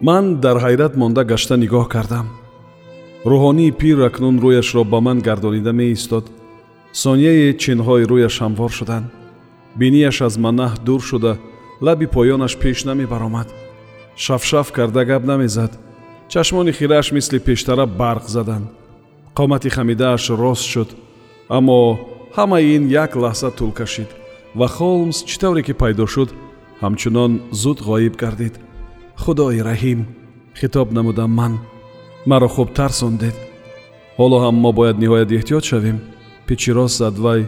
ман дар ҳайрат монда гашта нигоҳ кардам. Рӯҳонии пир акнун рӯяшро ба ман гардонида меистод. Сонияе чинҳои рӯяш ҳамвор шуданд бинияш аз манаҳ дур шуда лаби поёнаш пеш намебаромад. Шафшаф карда гап намезад. Чашмони хирааш мисли пештара барқ заданд қомати хамидааш рост шуд. Аммо ҳамаи ин як лаҳза тӯл кашид ва холмс чӣ тавре ки пайдо шуд ҳамчунон зуд ғоиб гардид худои раҳим хитоб намудам ман. Маро хуб тарсондед. Ҳоло ҳам мо бояд ниҳоят эҳтиёт шавем. Пичирост зад вай.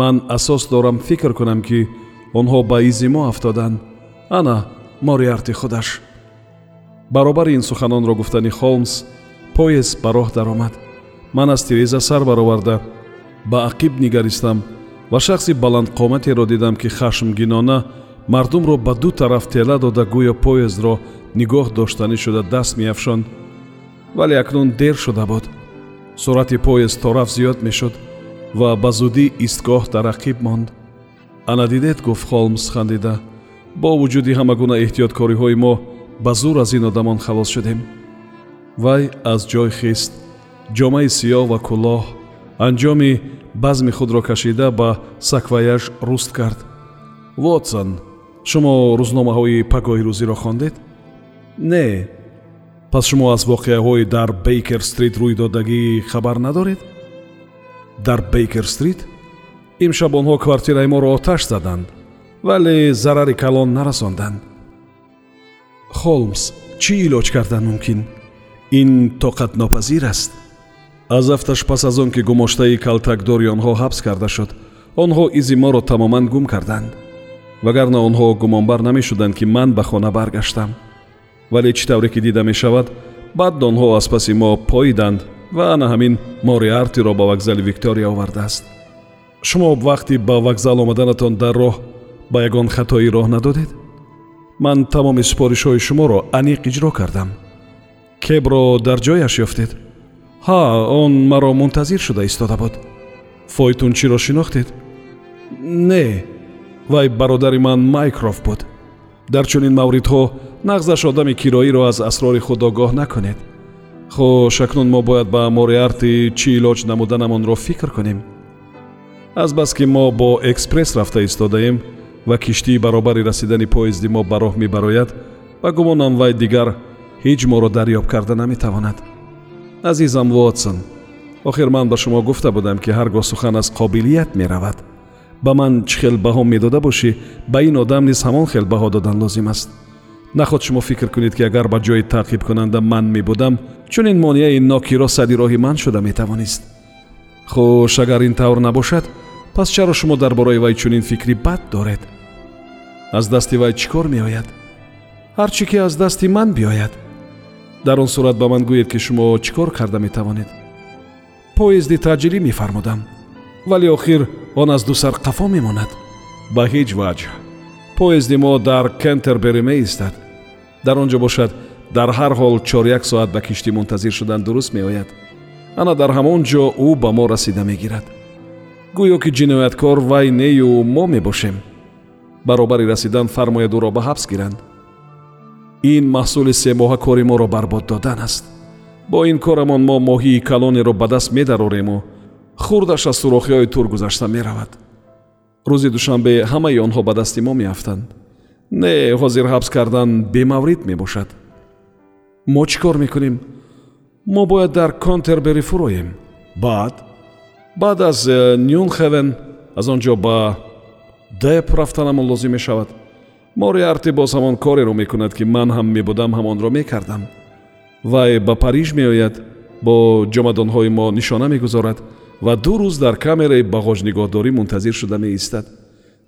Ман асос дорам фикр кунам ки онҳо ба изи мо афтоданд. Ана мориарти худаш. Баробари ин суханонро гуфтани холмс поезд ба роҳ даромад. Ман аз тиреза сар бароварда. Ба ақиб нигаристам ва шахси баландқоматеро дидам ки хашмгинона мардумро ба ду тараф тела дода гӯё поездро нигоҳ доштанӣ шуда даст меафшонд вале акнун дер шуда буд. Суръати поезд то рафт зиёд мешуд ва ба зудӣ истгоҳ дар ақиб монд. Ана дидед гуфт холмс хандида. Бо вуҷуди ҳама гуна эҳтиёткориҳои мо ба зур аз ин одамон халос шудем. Вай аз ҷой хист ҷомаи сиёҳ ва кӯлоҳ анҷоми базми худро кашида ба сакваяж руст кард. Вотсон шумо рӯзномаҳои пагоҳи рӯзиро хондед? Не. Пас шумо аз воқеаҳои дар бейкер стрит рӯйдодагӣ хабар надоред? Дар бейкер стрит? Имшаб онҳо квартираи моро оташ заданд вале зарари калон нарасонданд. Холмс чӣ илоҷ кардан мумкин? Ин тоқатнопазир аст. Аз афташ пас аз он ки гумоштаи калтакдори онҳо ҳабс карда шуд онҳо изи моро тамоман гум карданд вагарна онҳо гумонбар намешуданд ки ман ба хона баргаштам. Вале чӣ тавре ки дида мешавад баъд онҳо аз паси мо поиданд ва ана ҳамин мориартиро ба вокзали виктория овардааст. Шумо вақти ба вокзал омаданатон дар роҳ ба ягон хатои роҳ надодед? Ман тамоми супоришҳои шуморо аниқ иҷро кардам. Кебро дар ҷояш ёфтед? Ҳа он маро мунтазир шуда истода буд. Фойтунчиро шинохтед? Не вай бародари ман майкроф буд. Дар чунин мавридҳо нағзаш одами кироиро аз асрори худ огоҳ накунед. Хуш акнун мо бояд ба мориарти чӣ илоҷ намуданамонро фикр кунем. Азбаски мо бо экспресс рафта истодаем ва киштии баробари расидани поезди мо ба роҳ мебарояд ва гумонам вай дигар ҳеҷ моро дарёб карда наметавонад. Азизам вотсон охир ман ба шумо гуфта будам ки ҳар гоҳ сухан аз қобилият меравад ба ман чӣ хел баҳо медода бошӣ ба ин одам низ ҳамон хел баҳо додан лозим аст. Наход шумо фикр кунед ки агар ба ҷои таъқибкунанда ман мебудам чунин монеаи нокиро сади роҳи ман шуда метавонист. Хуш агар ин тавр набошад пас чаро шумо дар бораи вай чунин фикри бад доред? Аз дасти вай чӣ кор меояд? Ҳар чӣ ки аз дасти ман биёяд. Дар он сурат ба ман гӯед ки шумо чӣ кор карда метавонед? Поезди таъҷилӣ мефармудам вале охир он аз дусар қафо мемонад. Ба ҳеҷ ваҷҳ. Поезди мо дар кентербери меистад. Дар он ҷо бошад дар ҳар ҳол чоряк соат ба киштӣ мунтазир шудан дуруст меояд. Ана дар ҳамон ҷо ӯ ба мо расида мегирад. Гӯё ки ҷинояткор вай нею мо мебошем. Баробари расидан фармояд ӯро ба ҳабс гиранд. Ин маҳсули семоҳа кори моро барбод додан аст. Бо ин корамон мо моҳии калонеро ба даст медарорему хурдаш аз сурохиҳои тур гузашта меравад. Рӯзи душанбе ҳамаи онҳо ба дасти мо меафтанд. Не ҳозир ҳабс кардан бемаврид мебошад. Мо чӣ кор мекунем? Мо бояд дар контербери фуроем. Баъд баъд аз э, нюнхевен аз он ҷо ба деп рафтанамон лозим мешавад. Мориарти боз ҳамон кореро мекунад ки ман ҳам мебудам ҳамонро мекардам. Вай ба париж меояд бо ҷомадонҳои мо нишона мегузорад ва ду рӯз дар камераи бағоҷнигоҳдорӣ мунтазир шуда меистад.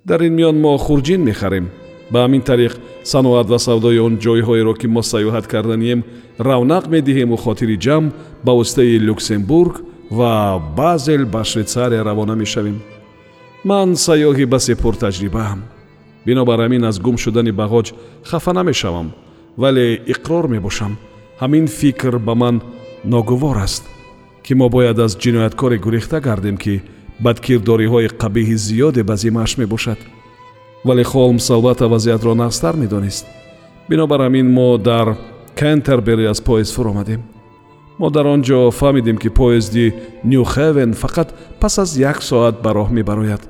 Дар ин миён мо хурҷин мехарем. Ба ҳамин тариқ саноат ва савдои он ҷойҳоеро ки мо сайёҳат карданием равнақ медиҳему хотири ҷамъ ба воситаи люксембург ва базел ба швейтсария равона мешавем. Ман сайёҳи басе пуртаҷрибаам бинобар ҳамин аз гум шудани бағоҷ хафа намешавам вале иқрор мебошам. Ҳамин фикр ба ман ногувор аст ки мо бояд аз ҷинояткоре гурехта гардем ки бадкирдориҳои қабиҳи зиёде ба зимааш мебошад. Вале холмс албатта вазъиятро нағзтар медонист. Бинобар ҳамин мо дар кентербери аз поезд фуромадем. Мо дар он ҷо фаҳмидем ки поезди нюхевен фақат пас аз як соат ба роҳ мебарояд.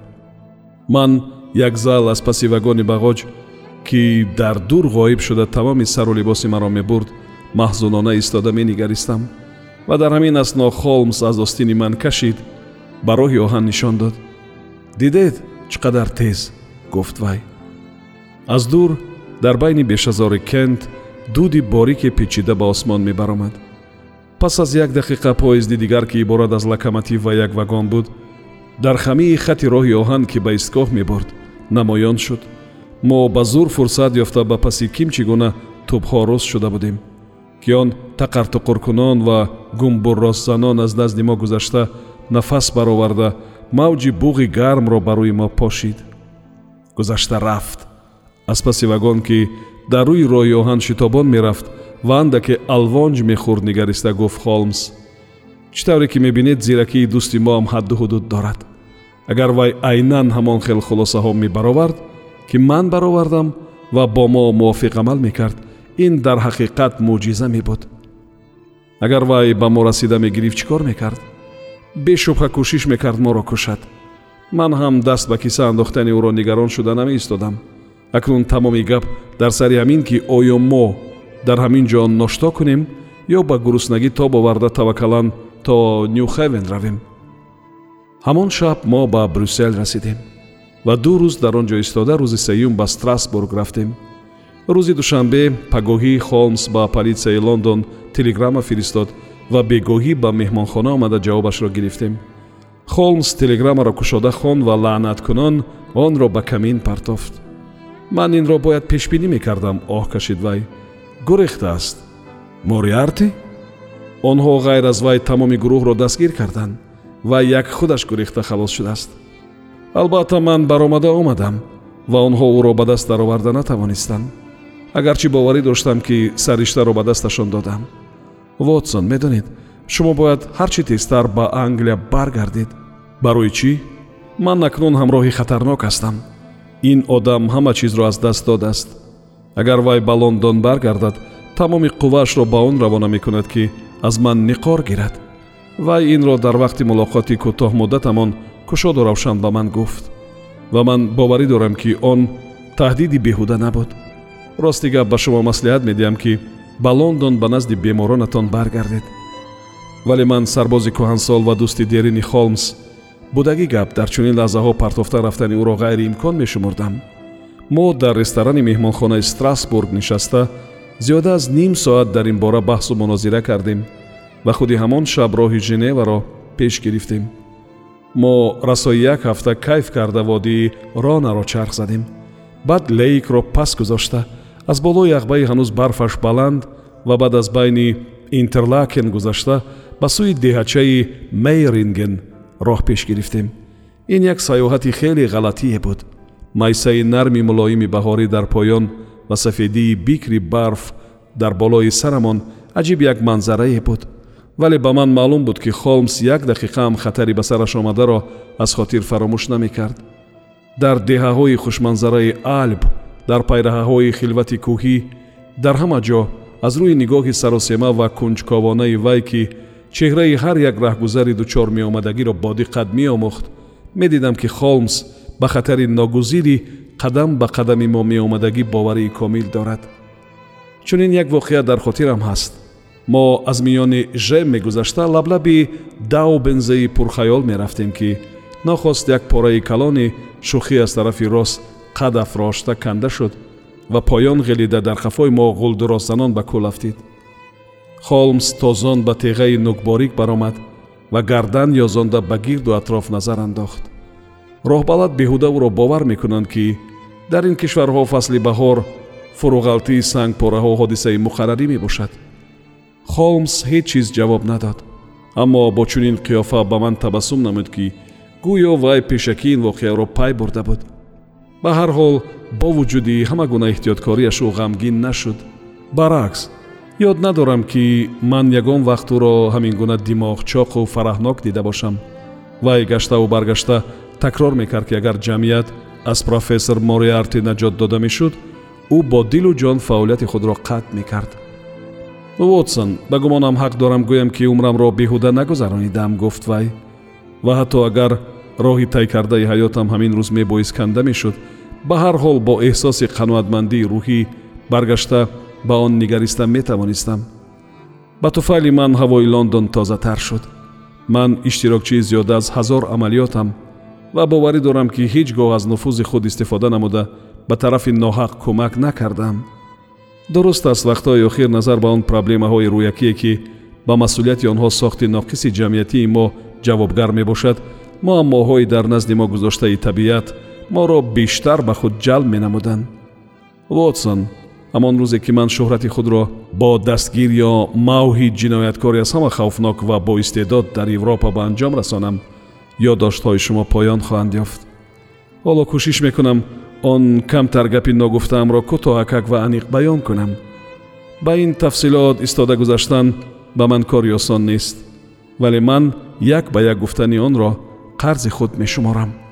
Ман як зал аз паси вагони бағоҷ ки дар дур ғоиб шуда тамоми сару либоси маро мебурд маҳзунона истода менигаристам ва дар ҳамин асно холмс аз остини ман кашид ба роҳи оҳан нишон дод. Дидед чӣ қадар тез? гуфт вай. Аз дур дар байни бешазори кент дуди борике печида ба осмон мебаромад. Пас аз як дақиқа поезди дигар ки иборат аз локомотив ва як вагон буд дар хамии хати роҳи оҳан ки ба истгоҳ мебурд намоён шуд. Мо ба зур фурсат ёфта ба паси кимчи гуна тӯбҳо руст шуда будем ки он тақартуқуркунон ва гумбурростзанон аз назди мо гузашта нафас бароварда мавҷи буғи гармро ба рӯи мо пошид. Гузашта рафт. Аз паси вагон ки дар рӯи роҳи оҳан шитобон мерафт ва андаке алвонҷ мехӯрд нигариста гуфт холмс. Чӣ тавре ки мебинед зиракии дӯсти моам ҳадду ҳудуд дорад. Агар вай айнан ҳамон хел хулосаҳо мебаровард ки ман баровардам ва бо мо мувофиқ амал мекард ин дар ҳақиқат мӯъҷиза мебуд агар вай ба мо расида мегирифт чӣ кор мекард? Бешубҳа кӯшиш мекард моро кушад. Ман ҳам даст ба киса андохтани ӯро нигарон шуда намеистодам. Акнун тамоми гап дар сари ҳамин ки оё мо дар ҳамин ҷо ношто кунем ё ба гуруснагӣ тоб оварда таваккалан то нюхевен равем. Ҳамон шаб мо ба брюссел расидем ва ду рӯз дар он ҷо истода рӯзи сеюм ба страсбург рафтем рӯзи душанбе пагоҳӣ холмс ба полисияи лондон телеграмма фиристод ва бегоҳӣ ба меҳмонхона омада ҷавобашро гирифтем. Холмс телеграммаро кушода хон ва лаънаткунон онро ба камин партофт. Ман инро бояд пешбинӣ мекардам оҳ кашид вай. Гурехтааст мориарти онҳо ғайр аз вай тамоми гурӯҳро дастгир карданд ва як худаш гурехта халос шудааст. Албатта ман баромада омадам ва онҳо ӯро ба даст дароварда натавонистанд агарчи боварӣ доштам ки сариштаро ба дасташон додам. Вотсон медонед шумо бояд ҳар чӣ тезтар ба англия баргардед. Барои чӣ? Ман акнун ҳамроҳи хатарнок ҳастам. Ин одам ҳама чизро аз даст додааст. Агар вай ба лондон баргардад тамоми қувваашро ба он равона мекунад ки аз ман niqor гирад. Вай инро дар вақти мулоқоти кӯтоҳмуддатамон кушоду равшан ба ман гуфт. Ва ман боварӣ дорам ки он таҳдиди беҳуда набуд рости гап ба шумо маслиҳат медиҳам ки ба лондон ба назди беморонатон баргардед. Вале ман сарбози кӯҳансол ва дӯсти дерини холмс будагӣ гап дар чунин лаҳзаҳо партофта рафтани ӯро ғайриимкон мешумурдам мо дар ресторани меҳмонхонаи страсбург нишаста зиёда аз ним соат дар ин бора баҳсу мунозира кардем ва худи ҳамон шаб роҳи женеваро пеш гирифтем. Мо расои як ҳафта кайф карда водии ронаро чарх задем. Баъд лейкро пас гузошта аз болои яхбаи ҳанӯз барфаш баланд ва баъд аз байни интерлакен гузашта ба сӯи деҳачаи мейринген роҳ пеш гирифтем. Ин як сайёҳати хеле ғалатие буд. Майсаи нарми мулоими баҳорӣ дар поён ва сафедии бикри барф дар болои сарамон аҷиб як манзарае буд. Вале ба ман маълум буд ки холмс як дақиқаам хатари ба сараш омадаро аз хотир фаромӯш намекард. Дар деҳаҳои хушманзараи алб дар пайраҳаҳои хилвати кӯҳӣ дар ҳама ҷо аз рӯи нигоҳи саросема ва кунҷковонаи вай ки чеҳраи ҳар як раҳгузари дучор меомадагиро бодиққат меомӯхт медидам ки холмс ба хатари ногузири қадам ба қадами мо меомадагӣ боварии комил дорад. Чунин як воқеа дар хотирам ҳаст. Мо аз миёни жем мегузашта лаблаби даубензаи пурхаёл мерафтем ки нохост як пораи калони шӯхӣ аз тарафи рост қад афрошта канда шуд ва поён ғелида дар қафои мо ғулдуроззанон ба кӯл афтид. Холмс тозон ба теғаи нӯкборик баромад ва гардан ёзонда ба гирду атроф назар андохт. Роҳбалад беҳуда ӯро бовар мекунанд ки дар ин кишварҳо фасли баҳор фуруғалтии сангпораҳо ҳодисаи муқаррарӣ мебошад. Холмс ҳеҷ чиз ҷавоб надод аммо бо чунин қиёфа ба ман табассум намуд ки гӯё вай пешакӣ ин воқеаро пай бурда буд ба ҳар ҳол бо вуҷуди ҳама гуна эҳтиёткорияш ӯ ғамгин нашуд. Баръакс ёд надорам ки ман ягон вақт ӯро ҳамин гуна димоғчоқу фараҳнок дида бошам. Вай гаштаву баргашта такрор мекард ки агар ҷамъият аз профессор мориарти наҷот дода мешуд ӯ бо дилу ҷон фаъолияти худро қатъ мекард. Вотсон ба гумонам ҳақ дорам гӯям ки умрамро беҳуда нагузаронидам гуфт вай. Ва ҳатто агар роҳи тай кардаи ҳаётам ҳамин рӯз мебоис канда мешуд ба ҳар ҳол бо эҳсоси қаноатмандии рӯҳӣ баргашта ба он нигариста метавонистам. Ба туфайли ман ҳавои лондон тозатар шуд. Ман иштирокчии зиёда аз ҳазор амалиётам ва боварӣ дорам ки ҳеҷ гоҳ аз нуфузи худ истифода намуда ба тарафи ноҳақ кӯмак накардам. Дуруст аст вақтҳои охир назар ба он проблемаҳои рӯякие ки ба масъулияти онҳо сохти ноқиси ҷамъиятии мо ҷавобгар мебошад. Муаммоҳои дар назди мо гузоштаи табиат моро бештар ба худ ҷалб менамуданд вотсон ҳамон рӯзе ки ман шӯҳрати худро бо дастгир ё мавҳи ҷинояткоре аз ҳама хавфнок ва боистеъдод дар европа ба анҷом расонам ёддоштҳои шумо поён хоҳанд ёфт ҳоло кӯшиш мекунам он камтар гапи ногуфтаамро кӯтоҳакак ва аниқ баён кунам ба ин тафсилот истода гузаштан ба ман кори осон нест вале ман як ба як гуфтани онро қарзи худ мешуморам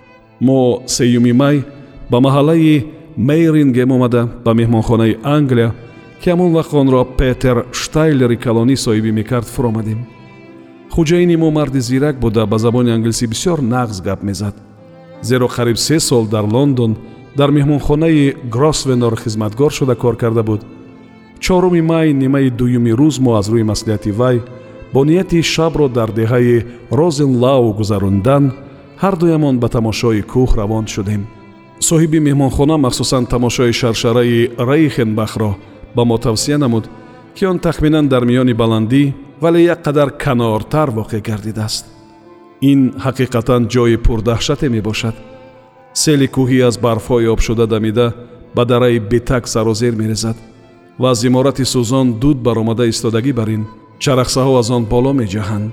мо сеюми май ба маҳаллаи мейрингем омада ба меҳмонхонаи англия ки ҳамон вақт онро петер штайлери калонӣ соҳибӣ мекард фуромадем. Хуҷаини мо марди зирак буда ба забони англисӣ бисёр нағз гап мезад. Зеро қариб се сол дар лондон дар меҳмонхонаи гросвенор хизматгор шуда кор карда буд. Чоруми май нимаи дуюми рӯз мо аз рӯи маслиҳати вай бо нияти шабро дар деҳаи розенлау гузарондан ҳардуямон ба тамошои кӯҳ равон шудем. Соҳиби меҳмонхона махсусан тамошои шаршараи рейхенбахро ба мо тавсия намуд ки он тахминан дар миёни баландӣ вале як қадар канортар воқеъ гардидааст. Ин ҳақиқатан ҷои пурдаҳшате мебошад. Сели кӯҳӣ аз барфҳои обшуда дамида ба дараи бетак сарозер мерезад ва аз иморати сӯзон дуд баромада истодагӣ бар ин чарахсаҳо аз он боло меҷаҳанд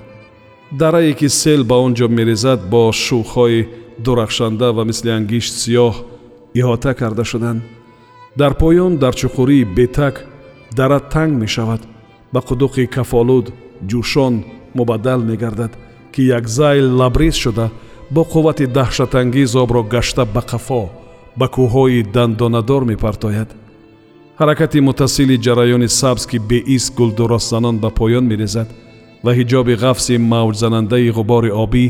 дарае ки сел ба он ҷо мерезад бо шӯхҳои дурахшанда ва мисли ангишт сиёҳ иҳота карда шуданд. Дар поён дар чуқурии бетак дара танг мешавад. Ба қудуқи кафолуд ҷӯшон мубаддал мегардад ки як зайл лабрез шуда бо қуввати даҳшатангез обро гашта ба қафо ба кӯҳҳои дандонадор мепартояд. Ҳаракати муттасили ҷараёни сабз ки беист гулдуростзанон ба поён мерезад ва ҳиҷоби ғафси мавҷзанандаи ғубори обӣ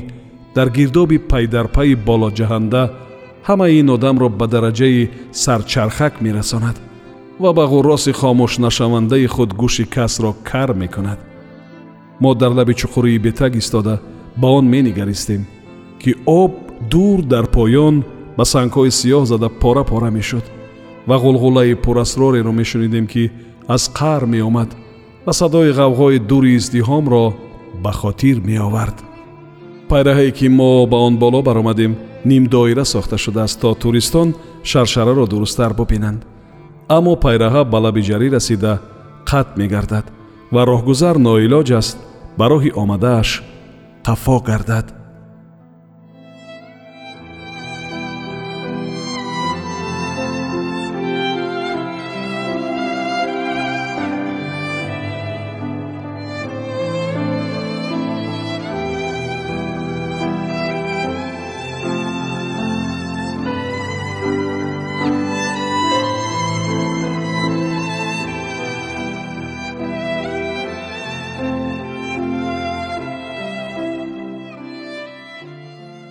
дар гирдоби пайдарпайи болоҷаҳанда ҳамаи ин одамро ба дараҷаи сарчархак мерасонад ва ба ғурроси хомӯшнашавандаи худ гӯши касро кар мекунад. Мо дар лаби чуқурии бетаг истода ба он менигаристем ки об дур дар поён ба сангҳои сиёҳ зада пора пора мешуд ва ғулғулаи пурасрореро мешунидем ки аз қаър меомад ва садои ғавғои дури издиҳомро ба хотир меовард. Пайраҳае ки мо ба он боло баромадем нимдоира сохта шудааст то туристон шаршараро дурусттар бубинанд. Аммо пайраҳа ба лаби ҷарӣ расида қатъ мегардад ва роҳгузар ноилоҷ аст ба роҳи омадааш қафо гардад